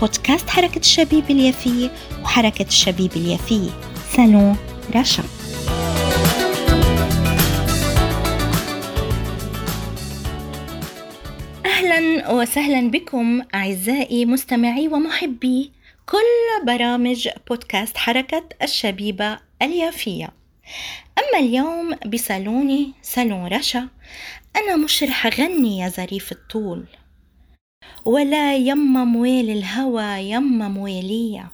بودكاست حركة الشبيب اليافية وحركة الشبيب اليافية سالون رشا أهلا وسهلا بكم أعزائي مستمعي ومحبي كل برامج بودكاست حركة الشبيبة اليافية. أما اليوم بصالوني صالون رشا أنا مش رح أغني يا ظريف الطول. ولا يما مويل الهوى يما مويلية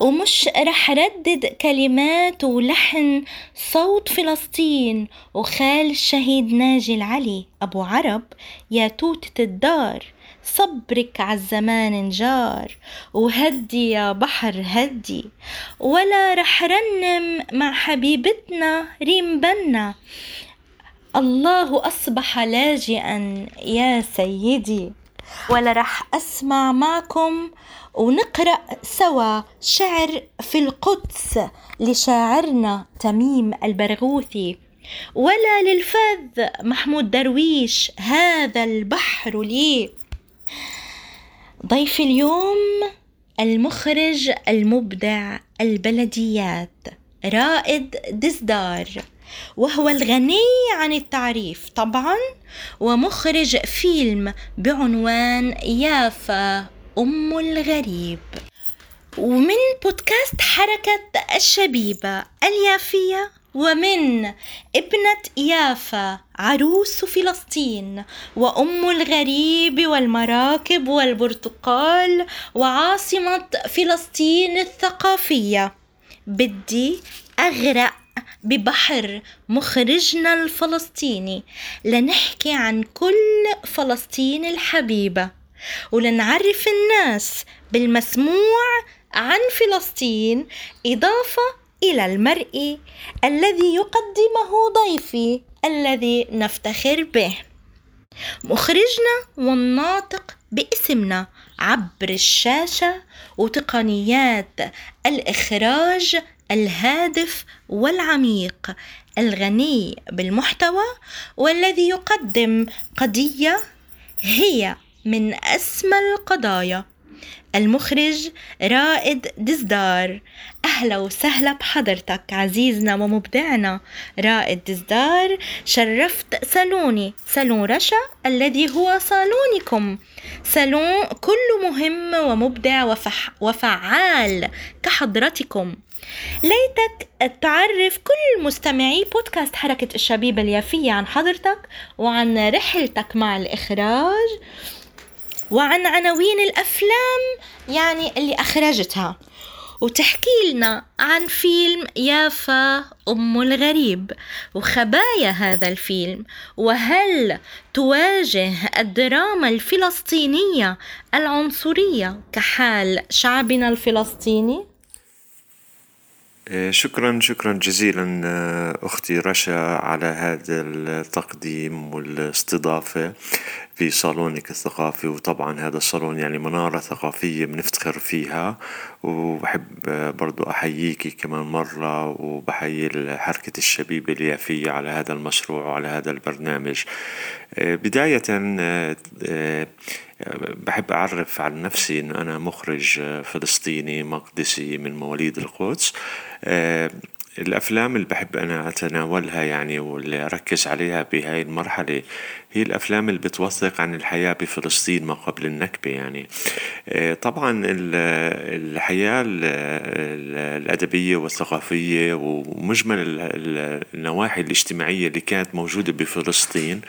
ومش رح ردد كلمات ولحن صوت فلسطين وخال الشهيد ناجي العلي. أبو عرب يا توتة الدار صبرك عالزمان نجار وهدي يا بحر هدي ولا رح رنم مع حبيبتنا ريم بنا. الله أصبح لاجئا يا سيدي. ولا رح أسمع معكم ونقرأ سوا شعر في القدس لشاعرنا تميم البرغوثي. ولا للفذ محمود درويش هذا البحر لي. ضيف اليوم المخرج المبدع البلديات رائد دزدار. وهو الغني عن التعريف طبعا ومخرج فيلم بعنوان يافا أم الغريب. ومن بودكاست حركة الشبيبة اليافية ومن ابنة يافا عروس فلسطين وأم الغريب والمراكب والبرتقال وعاصمة فلسطين الثقافية. بدي أغرق ببحر مخرجنا الفلسطيني. لنحكي عن كل فلسطين الحبيبة ولنعرف الناس بالمسموع عن فلسطين إضافة إلى المرئي الذي يقدمه ضيفي الذي نفتخر به. مخرجنا والناطق باسمنا عبر الشاشة وتقنيات الإخراج الهادف والعميق الغني بالمحتوى والذي يقدم قضية هي من أسمى القضايا. المخرج رائد دزدار. أهلا وسهلا بحضرتك عزيزنا ومبدعنا. رائد دزدار شرفت صالوني صالون رشا الذي هو صالونكم. صالون كله مهم ومبدع وفح وفعال كحضرتكم. ليتك تعرف كل مستمعي بودكاست حركة الشبيبة اليافية عن حضرتك وعن رحلتك مع الإخراج وعن عناوين الأفلام يعني اللي أخرجتها وتحكي لنا عن فيلم يافا أم الغريب وخبايا هذا الفيلم وهل تواجه الدراما الفلسطينية العنصرية كحال شعبنا الفلسطيني؟ إيه، شكرا شكرا جزيلا آه، أختي رشا على هذا التقديم والاستضافة في صالونك الثقافي. وطبعا هذا الصالون يعني منارة ثقافية بنفتخر فيها. وبحب برضو أحييكي كمان مرة وبحيي حركة الشبيبة اليافية على هذا المشروع وعلى هذا البرنامج. آه، بداية آه، بحب أعرف عن نفسي أنه أنا مخرج فلسطيني مقدسي من مواليد القدس. آه، الأفلام اللي بحب أنا أتناولها يعني واللي أركز عليها بهاي المرحلة هي الأفلام اللي بتوثق عن الحياة بفلسطين ما قبل النكبة يعني. آه، طبعا الحياة الأدبية والثقافية ومجمل النواحي الاجتماعية اللي كانت موجودة بفلسطين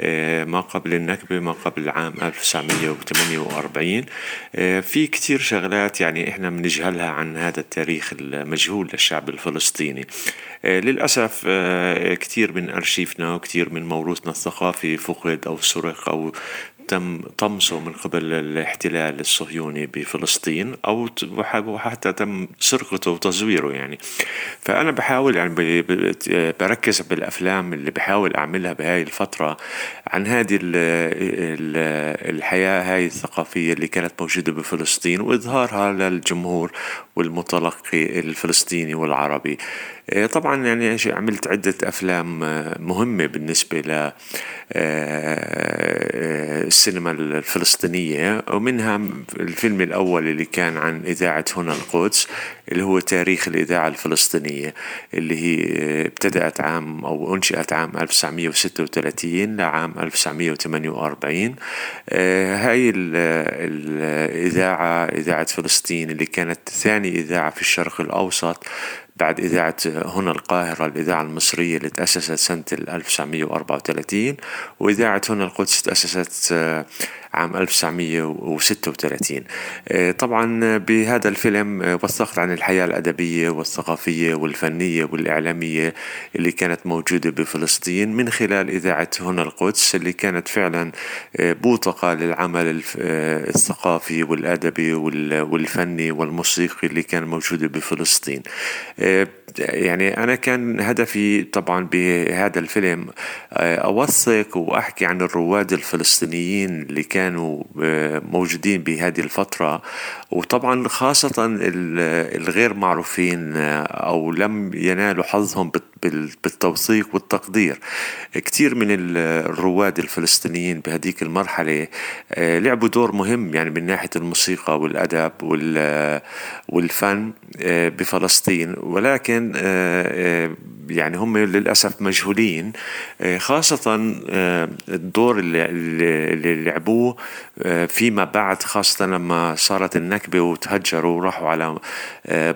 آه، ما قبل النكبة ما قبل عام 1948 آه، في كتير شغلات يعني إحنا بنجهلها عن هذا التاريخ المجهول للشعب الفلسطيني. للأسف كتير من أرشيفنا وكتير من موروثنا الثقافي فقد أو سرق أو تم طمسه من قبل الاحتلال الصهيوني بفلسطين أو وحتى تم سرقته وتزويره يعني. فأنا بحاول يعني بركز بالأفلام اللي بحاول أعملها بهاي الفترة عن هذه الحياة هاي الثقافية اللي كانت موجودة بفلسطين وإظهارها للجمهور والمتلقي الفلسطيني والعربي. آه، طبعا يعني عملت عدة أفلام آه، مهمة بالنسبة ل آه، الفلسطينية ومنها الفيلم الأول اللي كان عن إذاعة هنا القدس. اللي هو تاريخ الإذاعة الفلسطينية اللي هي ابتدأت عام أو أنشئت عام 1936 لعام 1948 هاي الإذاعة إذاعة فلسطين اللي كانت ثاني إذاعة في الشرق الأوسط بعد إذاعة هنا القاهرة الإذاعة المصرية اللي تأسست سنة 1934 وإذاعة هنا القدس تأسست عام 1936 آه، طبعا بهذا الفيلم آه، وثقت عن الحياة الأدبية والثقافية والفنية والإعلامية اللي كانت موجودة بفلسطين من خلال إذاعة هنا القدس اللي كانت فعلا آه، بوتقة للعمل الثقافي والأدبي والفني والموسيقي اللي كان موجود بفلسطين. يعني أنا كان هدفي طبعا بهذا الفيلم أوثق وأحكي عن الرواد الفلسطينيين اللي كان كانوا آه، موجودين بهذه الفترة وطبعا خاصة الغير معروفين آه، أو لم ينالوا حظهم بالتوثيق والتقدير. كثير من الرواد الفلسطينيين بهذيك المرحلة آه، لعبوا دور مهم يعني من ناحية الموسيقى والأدب والفن بفلسطين. ولكن يعني هم للأسف مجهولين آه، خاصة آه، الدور اللي, لعبوه آه، فيما بعد خاصة لما صارت النكبة وتهجروا وراحوا على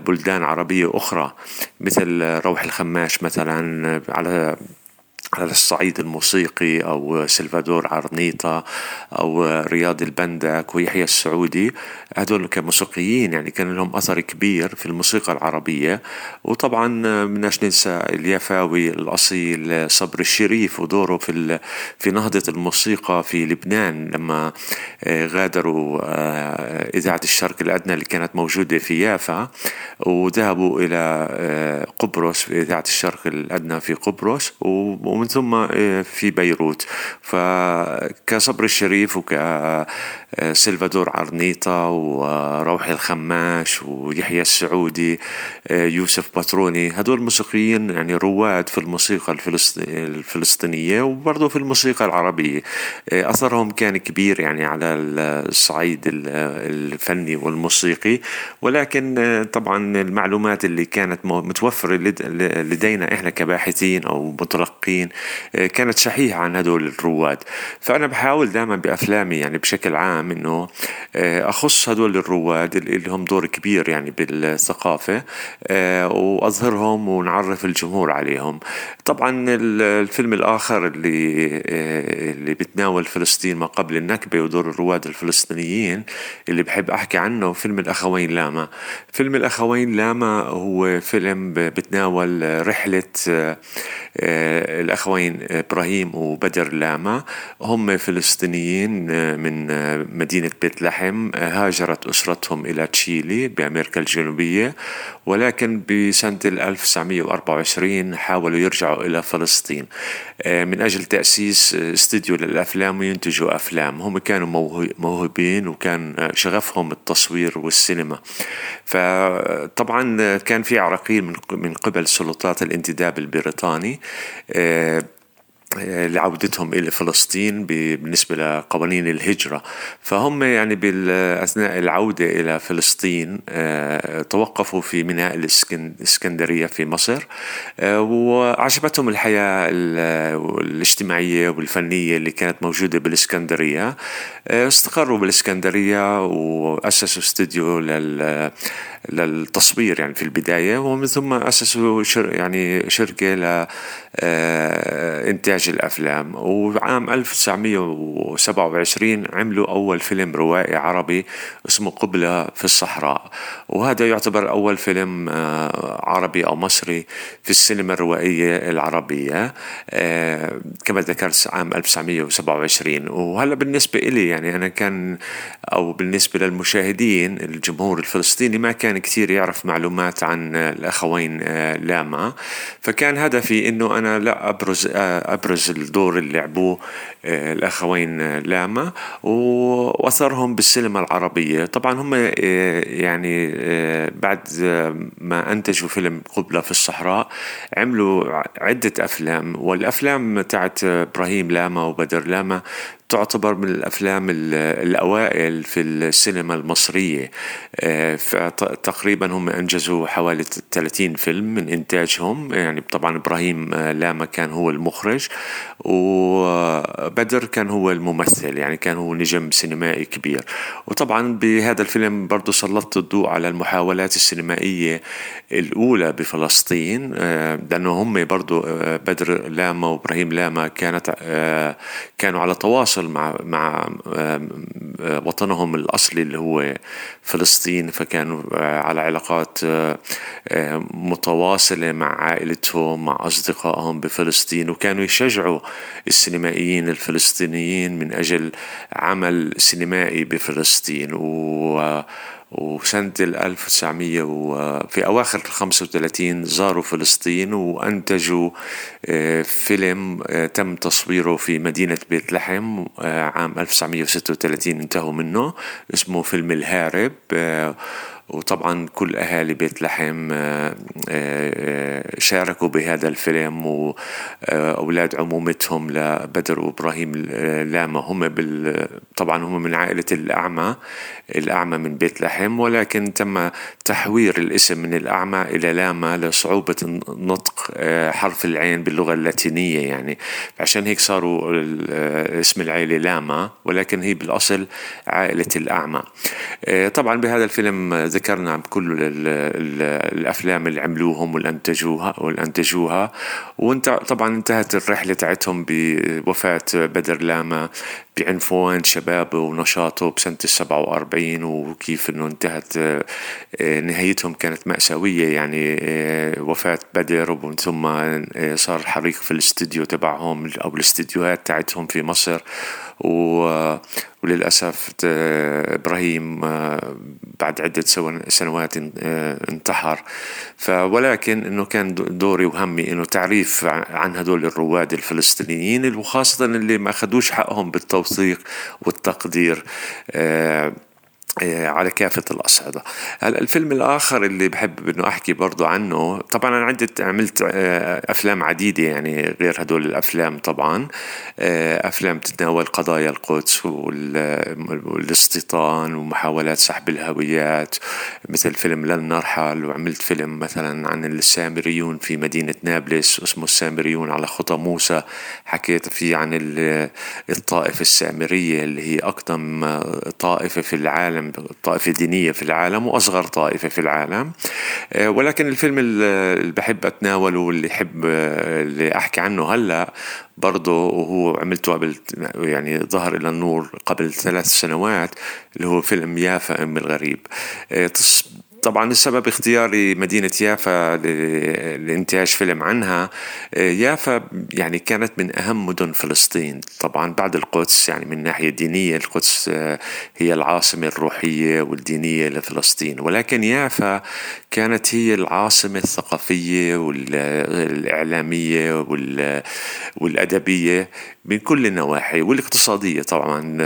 بلدان عربية أخرى مثل روح الخماش مثلا على على الصعيد الموسيقي أو سلفادور عرنيطة أو رياض البندك ويحيى السعودي هذول كموسيقيين يعني كان لهم أثر كبير في الموسيقى العربية. وطبعا بدناش ننسى اليافاوي الأصيل صبر الشريف ودوره في في نهضة الموسيقى في لبنان لما آه، غادروا آه، إذاعة الشرق الأدنى اللي كانت موجودة في يافا. وذهبوا إلى آه، قبرص في إذاعة الشرق الأدنى في قبرص. ومن ثم آه، في بيروت. فكصبر الشريف وكسلفادور عرنيطة وروحي الخماش ويحيى السعودي آه، يوسف باتروني هدول الموسيقيين يعني رواد في الموسيقى الفلسطينية وبرضه في الموسيقى العربية. آه، أثرهم كان كبير يعني على الصعيد الفني والموسيقي. ولكن طبعا المعلومات اللي كانت متوفرة لدينا إحنا كباحثين أو متلقين آه، كانت شحيحة عن هدول الرواد. فأنا بحاول دائما بأفلامي يعني بشكل عام إنه آه، أخص هدول الرواد اللي هم دور كبير يعني بالثقافة آه، وأظهرهم ونعرف الجمهور عليهم. طبعا الفيلم الآخر اللي اللي بتناول فلسطين ما قبل النكبة ودور الرواد الفلسطينيين اللي بحب أحكي عنه فيلم الأخوين لاما. فيلم الأخوين لاما هو فيلم بتناول رحلة الأخوين إبراهيم وبدر لاما هم فلسطينيين من مدينة بيت لحم هاجرت أسرتهم إلى تشيلي بأمريكا الجنوبية ولكن بسنة 1924 حاولوا يرجعوا إلى فلسطين. من أجل تأسيس استوديو للأفلام وينتجوا أفلام. هم كانوا موهوبين وكان شغفهم التصوير والسينما. فطبعا كان في عراقيل من قبل سلطات الانتداب البريطاني. uh, لعودتهم إلى فلسطين بالنسبة لقوانين الهجرة. فهم يعني أثناء العودة إلى فلسطين آه، توقفوا في ميناء الإسكندرية في مصر آه، وعجبتهم الحياة الاجتماعية والفنية اللي كانت موجودة بالإسكندرية. آه، استقروا بالإسكندرية وأسسوا استوديو لل للتصوير يعني في البداية ومن ثم أسسوا شر يعني شركة لإنتاج إنتاج الأفلام. وعام 1927 عملوا أول فيلم روائي عربي اسمه قبلة في الصحراء. وهذا يعتبر أول فيلم عربي أو مصري في السينما الروائية العربية كما ذكرت عام 1927 وهلا بالنسبة إلي يعني أنا كان أو بالنسبة للمشاهدين الجمهور الفلسطيني ما كان كثير يعرف معلومات عن الأخوين لاما. فكان هدفي إنه أنا لا أبرز أبرز الدور اللي لعبوه الأخوين لاما وأثرهم بالسينما العربية. طبعا هم يعني بعد ما أنتجوا فيلم قبلة في الصحراء عملوا عدة أفلام والأفلام تاعت إبراهيم لاما وبدر لاما تعتبر من الأفلام الأوائل في السينما المصرية. تقريبا هم أنجزوا حوالي 30 فيلم من إنتاجهم. يعني طبعا إبراهيم لاما كان هو المخرج وبدر كان هو الممثل. يعني كان هو نجم سينمائي كبير. وطبعا بهذا الفيلم برضو سلطت الضوء على المحاولات السينمائية الأولى بفلسطين. لأنه هم برضو بدر لاما وإبراهيم لاما كانت كانوا على تواصل مع مع وطنهم الأصلي اللي هو فلسطين فكانوا على علاقات متواصلة مع عائلتهم مع أصدقائهم بفلسطين وكانوا يشجعوا السينمائيين الفلسطينيين من أجل عمل سينمائي بفلسطين و وسنة الألف وتسعمية وفي أواخر الخمسة وثلاثين زاروا فلسطين وأنتجوا فيلم تم تصويره في مدينة بيت لحم عام 1936 انتهوا منه اسمه فيلم الهارب وطبعا كل أهالي بيت لحم شاركوا بهذا الفيلم وأولاد عمومتهم لبدر وإبراهيم لاما هم بال طبعا هم من عائلة الأعمى الأعمى من بيت لحم ولكن تم تحوير الاسم من الأعمى إلى لاما لصعوبة نطق حرف العين باللغة اللاتينية يعني. عشان هيك صاروا اسم العائلة لاما ولكن هي بالأصل عائلة الأعمى. طبعا بهذا الفيلم ذكرنا كل الأفلام اللي عملوهم واللي انتجوها واللي انتجوها وانت طبعا انتهت الرحلة تاعتهم بوفاة بدر لاما بعنفوان شبابه ونشاطه بسنة السبعة وأربعين وكيف أنه انتهت نهايتهم كانت مأساوية. يعني وفاة بدر ومن ثم صار حريق في الاستديو تبعهم أو الاستديوهات تاعتهم في مصر. و وللأسف إبراهيم بعد عدة سنوات انتحر. ولكن أنه كان دوري وهمي أنه تعريف عن هدول الرواد الفلسطينيين وخاصة اللي ما أخذوش حقهم بالتوثيق والتقدير. على كافة الأصعدة هلا الفيلم الآخر اللي بحب إنه أحكي برضو عنه طبعا أنا عدت عملت أفلام عديدة يعني غير هدول الأفلام طبعا. أفلام تتناول قضايا القدس والاستيطان ومحاولات سحب الهويات مثل فيلم لن نرحل وعملت فيلم مثلا عن السامريون في مدينة نابلس اسمه السامريون على خطى موسى. حكيت فيه عن الطائفة السامرية اللي هي أقدم طائفة في العالم العالم طائفة دينية في العالم وأصغر طائفة في العالم. ولكن الفيلم اللي بحب أتناوله واللي أحب اللي أحكي عنه هلأ برضه وهو عملته قبل يعني ظهر إلى النور قبل ثلاث سنوات اللي هو فيلم يافا أم الغريب. طبعا السبب اختياري مدينة يافا لإنتاج فيلم عنها. يافا يعني كانت من أهم مدن فلسطين. طبعا بعد القدس يعني من ناحية دينية القدس هي العاصمة الروحية والدينية لفلسطين. ولكن يافا كانت هي العاصمة الثقافية والإعلامية والأدبية من كل النواحي والاقتصادية طبعا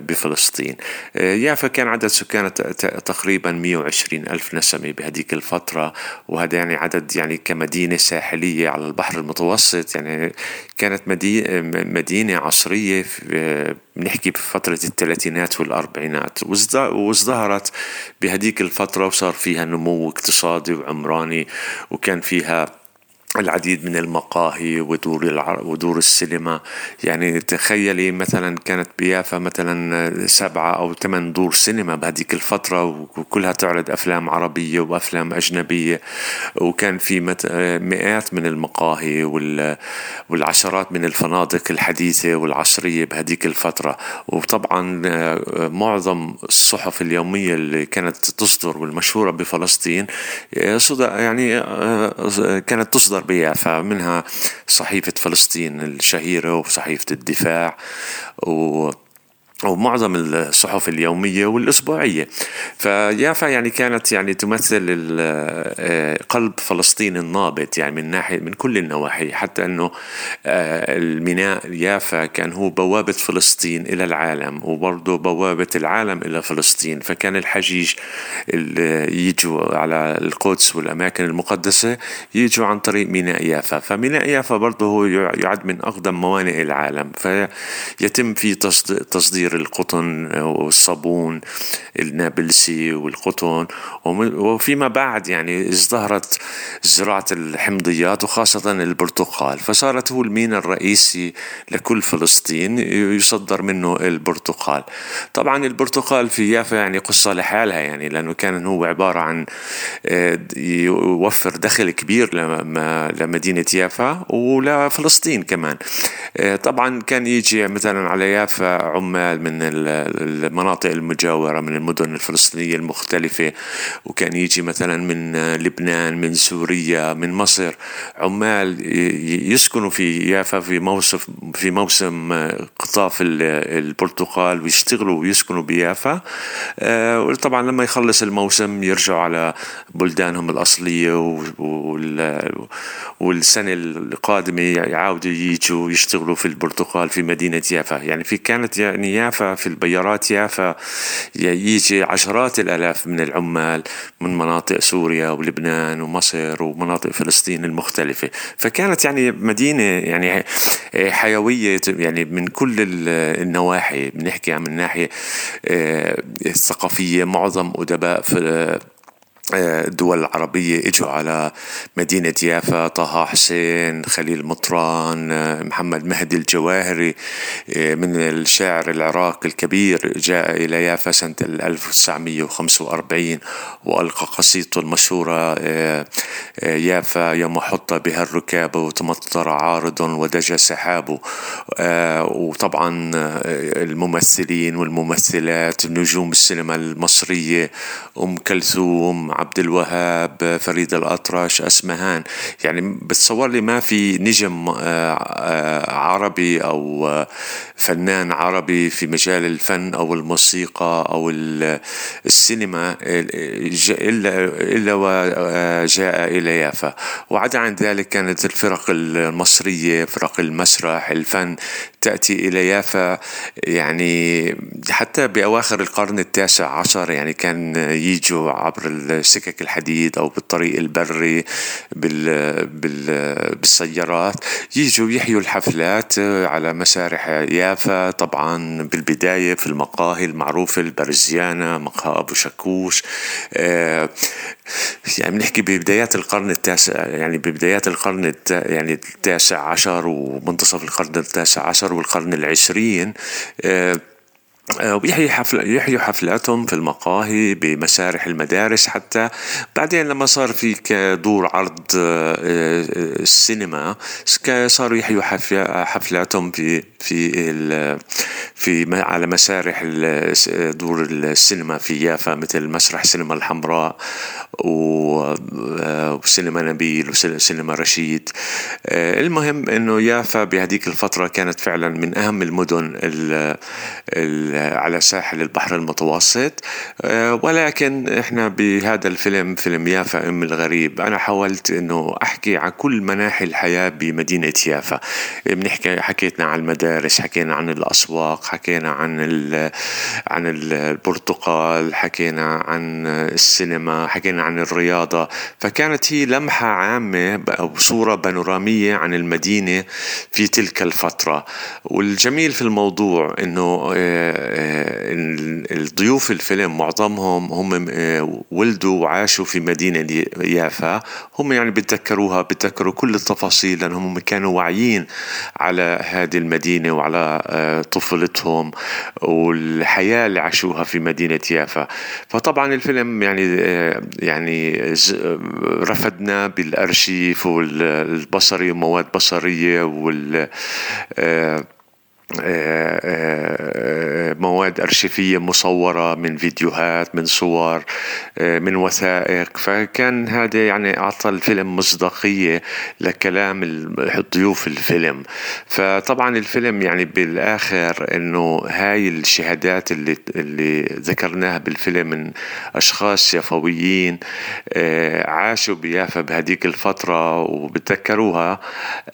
بفلسطين. يافا كان عدد سكانها تقريبا 120 ألف نسمة بهذيك الفترة وهذا يعني عدد يعني كمدينة ساحلية على البحر المتوسط يعني كانت مدينة عصرية بنحكي بفترة الثلاثينات والأربعينات وازدهرت بهديك الفترة وصار فيها نمو اقتصادي وعمراني وكان فيها العديد من المقاهي ودور الع... ودور السينما. يعني تخيلي مثلا كانت بيافا مثلا سبعة أو ثمان دور سينما بهذيك الفترة وكلها تعرض أفلام عربية وأفلام أجنبية. وكان في مت... مئات من المقاهي وال... والعشرات من الفنادق الحديثة والعصرية بهذيك الفترة. وطبعا معظم الصحف اليومية اللي كانت تصدر والمشهورة بفلسطين يعني كانت تصدر مصدر بيافا منها صحيفة فلسطين الشهيرة وصحيفة الدفاع و ومعظم الصحف اليومية والأسبوعية. فيافا يعني كانت يعني تمثل آه، قلب فلسطين النابض يعني من ناحية من كل النواحي. حتى أنه آه، الميناء يافا كان هو بوابة فلسطين إلى العالم وبرضه بوابة العالم إلى فلسطين. فكان الحجيج اللي يجوا على القدس والأماكن المقدسة يجوا عن طريق ميناء يافا. فميناء يافا برضه هو يعد من أقدم موانئ العالم. فيتم في تصدير تصدير القطن والصابون النابلسي والقطن. وفيما بعد يعني ازدهرت زراعة الحمضيات وخاصة البرتقال. فصارت هو الميناء الرئيسي لكل فلسطين يصدر منه البرتقال. طبعا البرتقال في يافا يعني قصة لحالها يعني لأنه كان هو عبارة عن آه، يوفر دخل كبير لمدينة يافا ولفلسطين كمان. آه، طبعا كان يجي مثلا على يافا عمال من المناطق المجاورة من المدن الفلسطينية المختلفة وكان يجي مثلا من لبنان من سوريا من مصر عمال يسكنوا في يافا في موسم في موسم قطاف البرتقال ويشتغلوا ويسكنوا بيافا. آه، وطبعا لما يخلص الموسم يرجعوا على بلدانهم الأصلية والسنة القادمة يعاودوا يجوا يشتغلوا في البرتقال في مدينة يافا. يعني في كانت يعني يافا في البيارات يافا. يجي عشرات الآلاف من العمال من مناطق سوريا ولبنان ومصر ومناطق فلسطين المختلفة. فكانت يعني مدينة يعني حيوية يعني من كل النواحي بنحكي من ناحية آه، الثقافية معظم أدباء في الدول العربية إجوا على مدينة يافا طه حسين خليل مطران محمد مهدي الجواهري من الشاعر العراقي الكبير جاء إلى يافا سنة 1945 وألقى قصيدته المشهورة يافا يوم حط بها الركاب وتمطر عارض ودجى سحاب وطبعا الممثلين والممثلات نجوم السينما المصرية أم كلثوم عبد الوهاب فريد الأطرش أسمهان. يعني بتصور لي ما في نجم آه، آه، عربي أو آه، فنان عربي في مجال الفن أو الموسيقى أو السينما إلا وجاء إلى يافا وعدا عن ذلك كانت الفرق المصرية فرق المسرح الفن تأتي إلى يافا يعني حتى بأواخر القرن التاسع عشر يعني كان يجوا عبر سكك الحديد أو بالطريق البري بال بال بالسيارات. يجوا يحيوا الحفلات على مسارح يافا طبعا بالبداية في المقاهي المعروفة البرزيانة مقهى أبو شكوش آه، يعني بنحكي ببدايات القرن التاسع يعني ببدايات القرن الت... يعني التاسع عشر ومنتصف القرن التاسع عشر والقرن العشرين آه آه، ويحيي حفل يحيوا حفلاتهم في المقاهي بمسارح المدارس حتى بعدين لما صار في دور عرض آه، آه، السينما صاروا يحيوا حفلاتهم في في في على مسارح دور السينما في يافا مثل مسرح سينما الحمراء وسينما نبيل وسينما رشيد. المهم إنه يافا بهذيك الفترة كانت فعلا من أهم المدن ال على ساحل البحر المتوسط. آه، ولكن إحنا بهذا الفيلم فيلم يافا أم الغريب أنا حاولت إنه أحكي عن كل مناحي الحياة بمدينة يافا. بنحكي حكيتنا عن المدارس حكينا عن الأسواق حكينا عن عن البرتقال حكينا عن السينما حكينا عن الرياضة. فكانت هي لمحة عامة أو صورة بانورامية عن المدينة في تلك الفترة. والجميل في الموضوع إنه آه، الضيوف الفيلم معظمهم هم ولدوا وعاشوا في مدينة يافا. هم يعني بيتذكروها بيتذكروا كل التفاصيل لأنهم كانوا واعيين على هذه المدينة وعلى طفولتهم والحياة اللي عاشوها في مدينة يافا. فطبعا الفيلم يعني يعني رفدنا بالأرشيف والبصري ومواد بصرية وال آه، آه، مواد أرشيفية مصورة من فيديوهات من صور آه، من وثائق. فكان هذا يعني أعطى الفيلم مصداقية لكلام الضيوف الفيلم. فطبعا الفيلم يعني بالآخر إنه هاي الشهادات اللي اللي ذكرناها بالفيلم من أشخاص يافويين عاشوا بيافا بهديك الفترة وبتذكروها.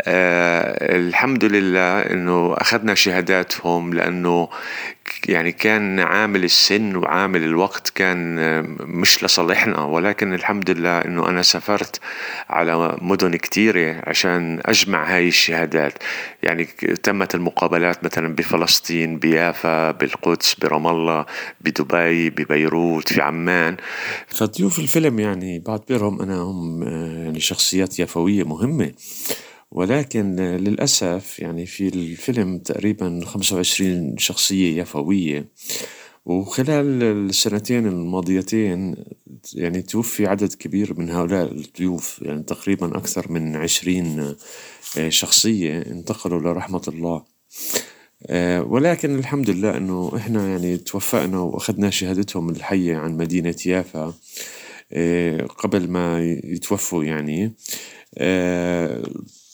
الحمد لله إنه أخذنا شهاداتهم لأنه يعني كان عامل السن وعامل الوقت كان مش لصالحنا. ولكن الحمد لله إنه أنا سافرت على مدن كتيرة عشان أجمع هاي الشهادات. يعني تمت المقابلات مثلا بفلسطين بيافا بالقدس برام الله بدبي ببيروت في عمان. فضيوف الفيلم يعني بعتبرهم أنا هم يعني شخصيات يافوية مهمة. ولكن للأسف يعني في الفيلم تقريبا خمسة وعشرين شخصية يفوية وخلال السنتين الماضيتين يعني توفي عدد كبير من هؤلاء الضيوف يعني تقريبا أكثر من عشرين شخصية انتقلوا لرحمة الله. ولكن الحمد لله إنه إحنا يعني توفقنا وأخذنا شهادتهم الحية عن مدينة يافا قبل ما يتوفوا يعني.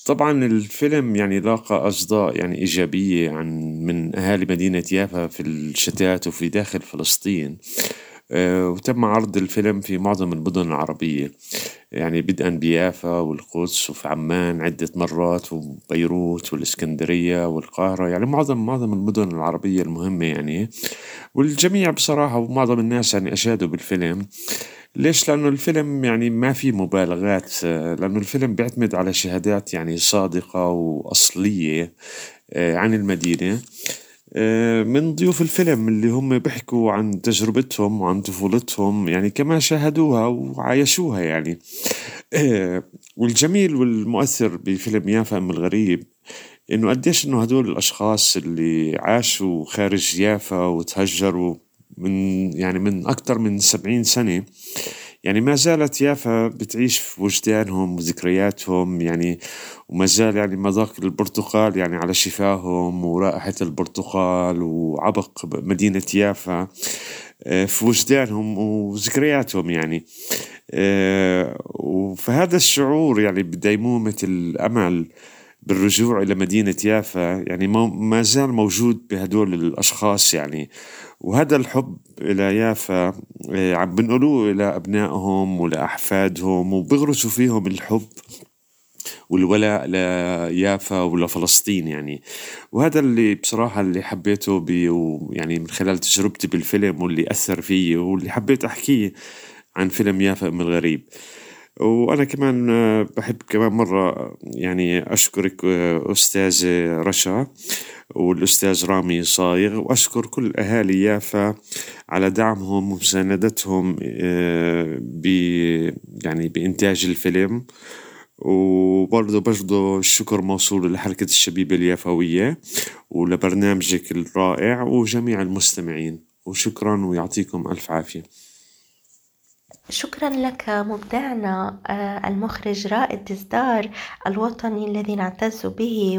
طبعا الفيلم يعني لاقى أصداء يعني إيجابية عن من أهالي مدينة يافا في الشتات وفي داخل فلسطين. آه، وتم عرض الفيلم في معظم المدن العربية. يعني بدءا بيافا والقدس وفي عمان عدة مرات وبيروت والإسكندرية والقاهرة. يعني معظم معظم المدن العربية المهمة يعني. والجميع بصراحة ومعظم الناس يعني أشادوا بالفيلم. ليش؟ لأنه الفيلم يعني ما في مبالغات لأنه الفيلم بيعتمد على شهادات يعني صادقة وأصلية آه، عن المدينة آه، من ضيوف الفيلم اللي هم بيحكوا عن تجربتهم وعن طفولتهم يعني كما شاهدوها وعايشوها يعني آه، والجميل والمؤثر بفيلم يافا أم الغريب إنه قديش إنه هدول الأشخاص اللي عاشوا خارج يافا وتهجروا من يعني من أكثر من سبعين سنة يعني ما زالت يافا بتعيش في وجدانهم وذكرياتهم يعني وما زال يعني مذاق البرتقال يعني على شفاهم ورائحة البرتقال وعبق مدينة يافا آه، في وجدانهم وذكرياتهم يعني. آه، فهذا الشعور يعني بديمومة الأمل بالرجوع إلى مدينة يافا يعني ما زال موجود بهدول الأشخاص يعني. وهذا الحب إلى يافا آه، عم بنقولوه إلى أبنائهم ولأحفادهم وبغرسوا فيهم الحب والولاء ليافا ولفلسطين يعني. وهذا اللي بصراحة اللي حبيته بي يعني من خلال تجربتي بالفيلم واللي أثر فيي واللي حبيت أحكيه عن فيلم يافا أم الغريب. وأنا كمان آه، بحب كمان مرة يعني أشكرك آه، أستاذة رشا والأستاذ رامي صايغ وأشكر كل أهالي يافا على دعمهم ومساندتهم آه، ب يعني بإنتاج الفيلم. وبرضه برضه الشكر موصول لحركة الشبيبة اليافوية ولبرنامجك الرائع وجميع المستمعين. وشكرا ويعطيكم ألف عافية. شكرا لك مبدعنا آه، المخرج رائد إصدار الوطني الذي نعتز به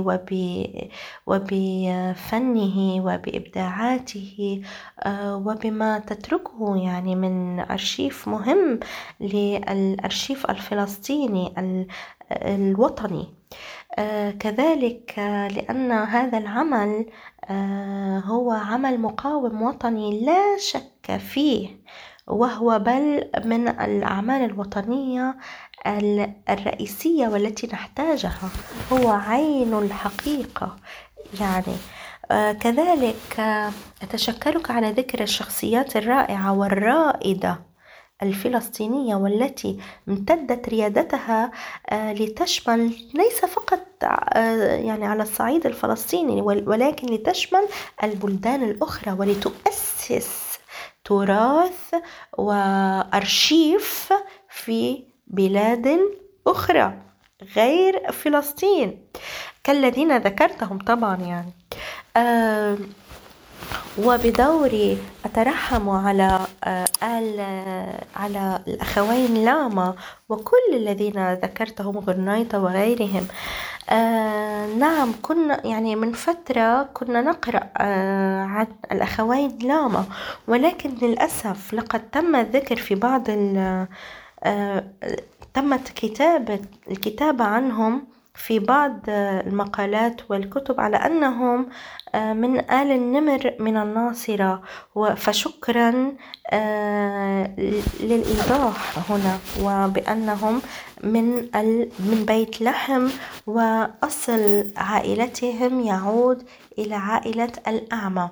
وبفنه وبإبداعاته آه، وبما تتركه يعني من أرشيف مهم للأرشيف الفلسطيني الوطني. آه، كذلك لأن هذا العمل هو عمل مقاوم وطني لا شك فيه. وهو بل من الأعمال الوطنية الرئيسية والتي نحتاجها. هو عين الحقيقة. يعني آه، كذلك آه، أتشكرك على ذكر الشخصيات الرائعة والرائدة الفلسطينية والتي امتدت ريادتها آه، لتشمل ليس فقط يعني على الصعيد الفلسطيني ولكن لتشمل البلدان الأخرى ولتؤسس تراث وأرشيف في بلاد أخرى غير فلسطين. كالذين ذكرتهم طبعا يعني. وبدوري أترحم على آه على الأخوين لاما وكل الذين ذكرتهم غرنايطة وغيرهم. آه نعم كنا يعني من فترة كنا نقرأ آه عن الأخوين لاما ولكن للأسف لقد تم الذكر في بعض آه تمت كتابة الكتابة عنهم في بعض المقالات والكتب على أنهم آه، من آل النمر من الناصرة فشكرا آه، للإيضاح هنا وبأنهم من من بيت لحم وأصل عائلتهم يعود إلى عائلة الأعمى.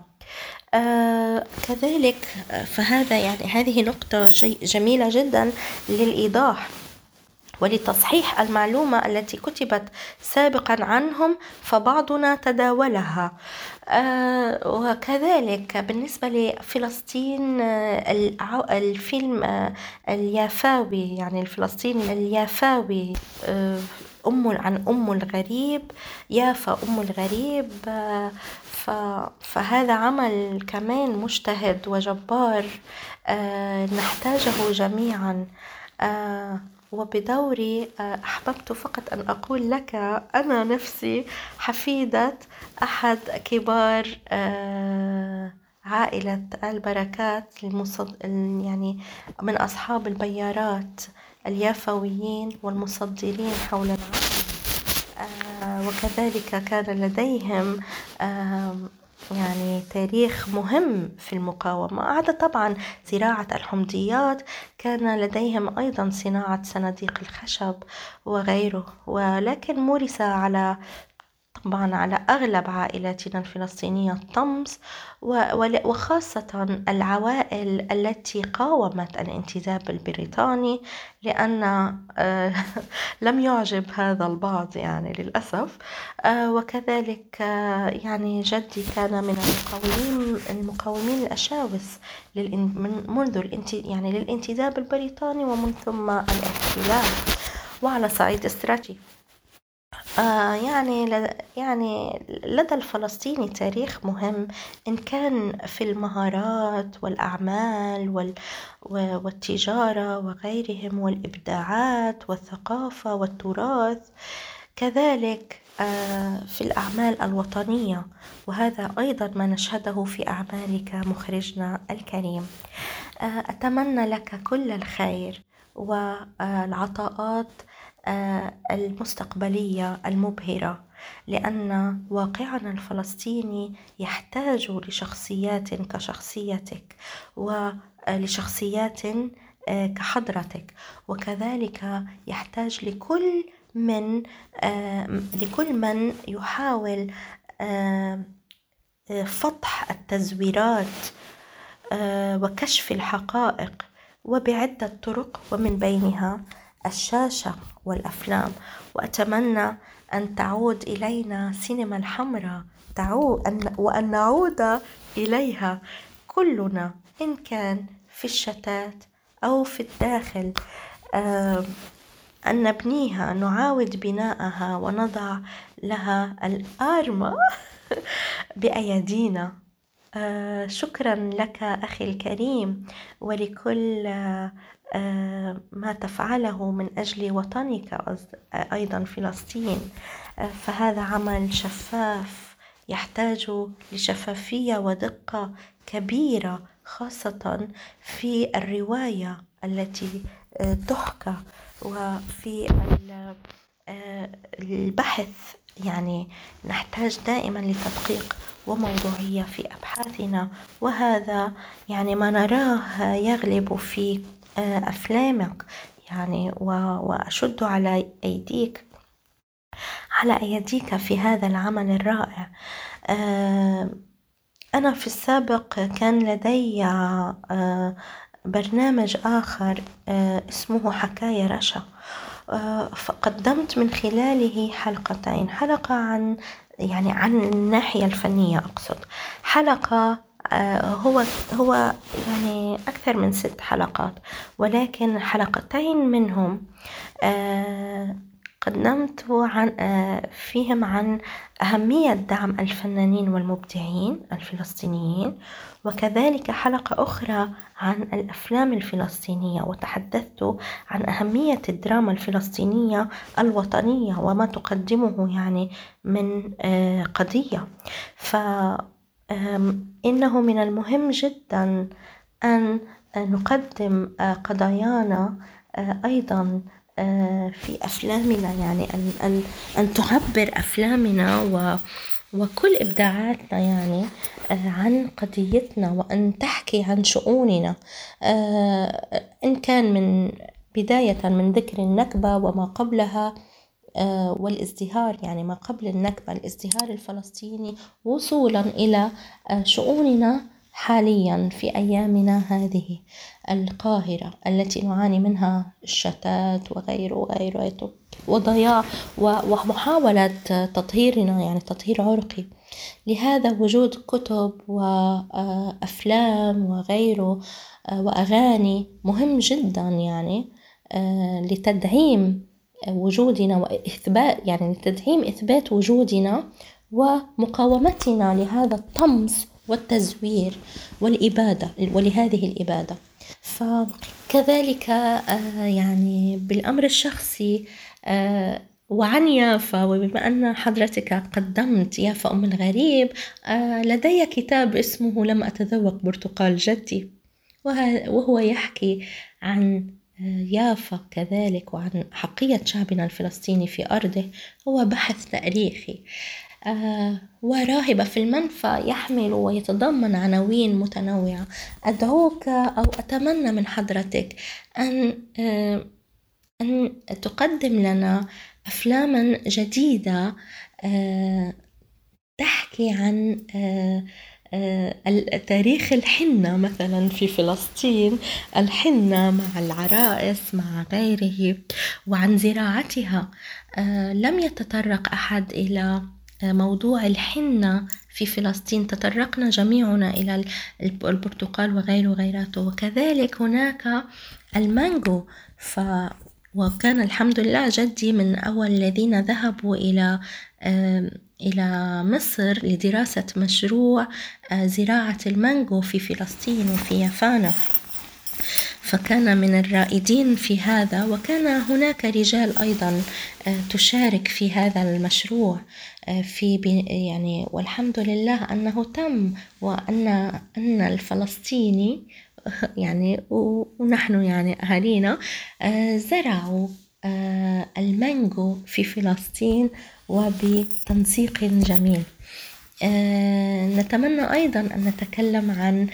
آه كذلك فهذا يعني هذه نقطة جميلة جدا للإيضاح. ولتصحيح المعلومة التي كتبت سابقا عنهم فبعضنا تداولها. آه وكذلك بالنسبة لفلسطين آه الفيلم آه اليافاوي يعني الفلسطيني اليافاوي أم عن أم الغريب يافا أم الغريب فهذا عمل كمان مجتهد وجبار نحتاجه جميعا. وبدوري آه، أحببت فقط أن أقول لك أنا نفسي حفيدة أحد كبار آه، عائلة البركات المصد... يعني من أصحاب البيارات اليافويين والمصدرين حول العالم. آه، وكذلك كان لديهم يعني تاريخ مهم في المقاومة. عدا طبعا زراعة الحمضيات كان لديهم أيضا صناعة صناديق الخشب وغيره. ولكن مورس على طبعا على أغلب عائلاتنا الفلسطينية الطمس وخاصة العوائل التي قاومت الانتداب البريطاني لأن آه، لم يعجب هذا البعض يعني للأسف. آه، وكذلك آه، يعني جدي كان من المقاومين المقاومين الأشاوس منذ يعني للانتداب البريطاني ومن ثم الاحتلال. وعلى صعيد استراتيجي. آه يعني يعني لدى الفلسطيني تاريخ مهم إن كان في المهارات والأعمال وال والتجارة وغيرهم والإبداعات والثقافة والتراث كذلك آه في الأعمال الوطنية. وهذا أيضا ما نشهده في أعمالك مخرجنا الكريم. آه أتمنى لك كل الخير والعطاءات المستقبلية المبهرة لأن واقعنا الفلسطيني يحتاج لشخصيات كشخصيتك ولشخصيات آه، كحضرتك. وكذلك يحتاج لكل من آه، لكل من يحاول فتح التزويرات وكشف الحقائق وبعدة طرق ومن بينها الشاشة والأفلام. وأتمنى أن تعود إلينا سينما الحمراء. تعود وأن نعود إليها كلنا إن كان في الشتات أو في الداخل. أن نبنيها نعاود بناءها ونضع لها الآرمة بأيدينا آه، شكرا لك أخي الكريم ولكل آه، ما تفعله من أجل وطنك أيضا فلسطين. آه، فهذا عمل شفاف يحتاج لشفافية ودقة كبيرة خاصة في الرواية التي تحكى وفي البحث يعني نحتاج دائما لتدقيق وموضوعية في أبحاثنا. وهذا يعني ما نراه يغلب في آه، أفلامك يعني وأشد على أيديك على أيديك في هذا العمل الرائع. آه، أنا في السابق كان لدي آه، برنامج آخر اسمه حكاية رشا. فقدمت من خلاله حلقتين. حلقة عن يعني عن الناحية الفنية أقصد. حلقة هو هو يعني أكثر من ست حلقات ولكن حلقتين منهم قدمت عن فيهم عن أهمية دعم الفنانين والمبدعين الفلسطينيين وكذلك حلقة أخرى عن الأفلام الفلسطينية وتحدثت عن أهمية الدراما الفلسطينية الوطنية وما تقدمه يعني من قضية. فإنه من المهم جدا أن نقدم قضايانا أيضا في أفلامنا يعني أن أن أن تعبر أفلامنا و وكل إبداعاتنا يعني عن قضيتنا وأن تحكي عن شؤوننا. إن كان من بداية من ذكر النكبة وما قبلها والازدهار يعني ما قبل النكبة الازدهار الفلسطيني وصولا إلى شؤوننا حاليا في أيامنا هذه القاهرة التي نعاني منها الشتات وغيره وغيره وضياع ومحاولة تطهيرنا يعني تطهير عرقي. لهذا وجود كتب وأفلام وغيره وأغاني مهم جدا يعني لتدعيم وجودنا وإثبات يعني لتدعيم إثبات وجودنا ومقاومتنا لهذا الطمس والتزوير والإبادة ولهذه الإبادة. فكذلك آه، يعني بالأمر الشخصي آه، وعن يافا وبما أن حضرتك قدمت يافا أم الغريب آه، لدي كتاب اسمه لم أتذوق برتقال جدي. وهو يحكي عن يافا كذلك وعن حقية شعبنا الفلسطيني في أرضه. هو بحث تاريخي. وراهبة في المنفى يحمل ويتضمن عناوين متنوعة. أدعوك أو أتمنى من حضرتك أن آه، أن تقدم لنا أفلاما جديدة آه، تحكي عن تاريخ الحنة مثلا في فلسطين الحنة مع العرائس مع غيره وعن زراعتها. لم يتطرق أحد إلى موضوع الحنة في فلسطين. تطرقنا جميعنا إلى البرتقال وغيره وغيراته. وكذلك هناك المانجو. ف وكان الحمد لله جدي من أول الذين ذهبوا إلى إلى مصر لدراسة مشروع آه، زراعة المانجو في فلسطين وفي يافانا فكان من الرائدين في هذا. وكان هناك رجال أيضا آه، تشارك في هذا المشروع. في يعني والحمد لله أنه تم وأن أن الفلسطيني يعني ونحن يعني أهالينا زرعوا المانجو في فلسطين وبتنسيق جميل. نتمنى أيضا أن نتكلم عن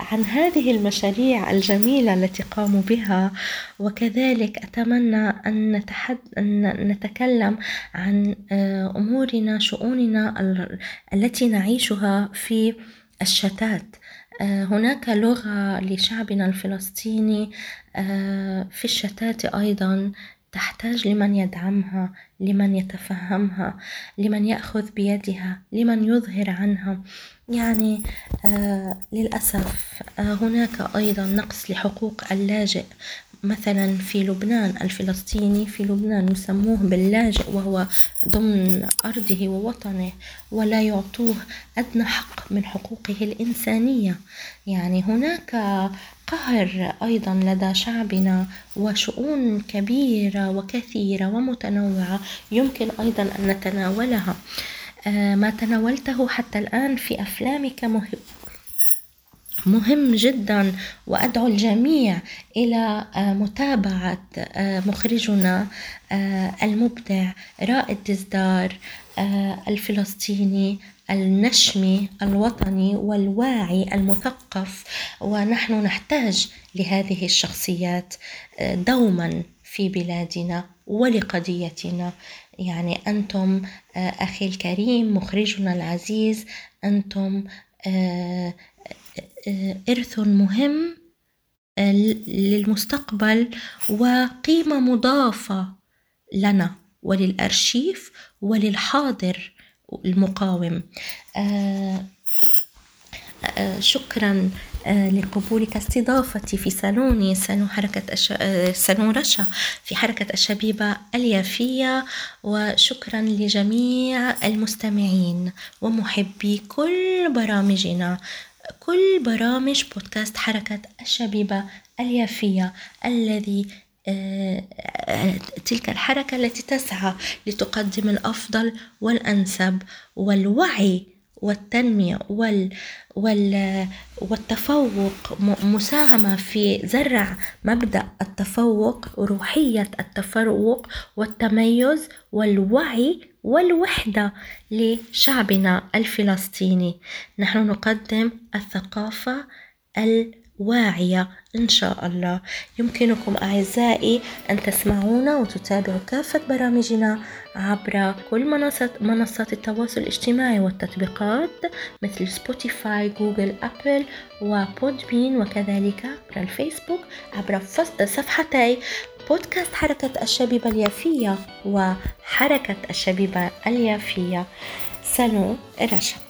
عن هذه المشاريع الجميلة التي قاموا بها وكذلك أتمنى أن, نتحد... أن نتكلم عن آه، أمورنا شؤوننا التي نعيشها في الشتات. آه، هناك لغة لشعبنا الفلسطيني في الشتات أيضا تحتاج لمن يدعمها لمن يتفهمها لمن يأخذ بيدها لمن يظهر عنها. يعني آه للأسف آه هناك أيضا نقص لحقوق اللاجئ. مثلا في لبنان الفلسطيني في لبنان يسموه باللاجئ وهو ضمن أرضه ووطنه ولا يعطوه أدنى حق من حقوقه الإنسانية. يعني هناك قهر أيضا لدى شعبنا وشؤون كبيرة وكثيرة ومتنوعة يمكن أيضا أن نتناولها. آه، ما تناولته حتى الآن في أفلامك مهم مهم جدا وأدعو الجميع إلى آه، متابعة آه، مخرجنا المبدع رائد دزدار الفلسطيني النشمي الوطني والواعي المثقف ونحن نحتاج لهذه الشخصيات آه، دوما في بلادنا ولقضيتنا. يعني أنتم آه، أخي الكريم مخرجنا العزيز أنتم آه، إرث مهم للمستقبل وقيمة مضافة لنا وللأرشيف وللحاضر. المقاوم. آه، آه، شكرا آه، لقبولك. استضافتي في صالوني صالون حركة أش... صالون رشا في حركة الشبيبة اليافية. وشكرا لجميع المستمعين. ومحبي كل برامجنا كل برامج بودكاست حركة الشبيبة اليافية الذي تلك الحركة التي تسعى لتقدم الأفضل والأنسب والوعي والتنمية وال وال والتفوق مساهمة في زرع مبدأ التفوق روحية التفوق والتميز والوعي والوحدة لشعبنا الفلسطيني. نحن نقدم الثقافة واعية إن شاء الله. يمكنكم أعزائي أن تسمعونا وتتابعوا كافة برامجنا عبر كل منصات, منصات التواصل الاجتماعي والتطبيقات مثل سبوتيفاي جوجل أبل وبودبين وكذلك عبر الفيسبوك عبر صفحتي. بودكاست حركة الشبيبة اليافية وحركة الشبيبة اليافية. سلام رشا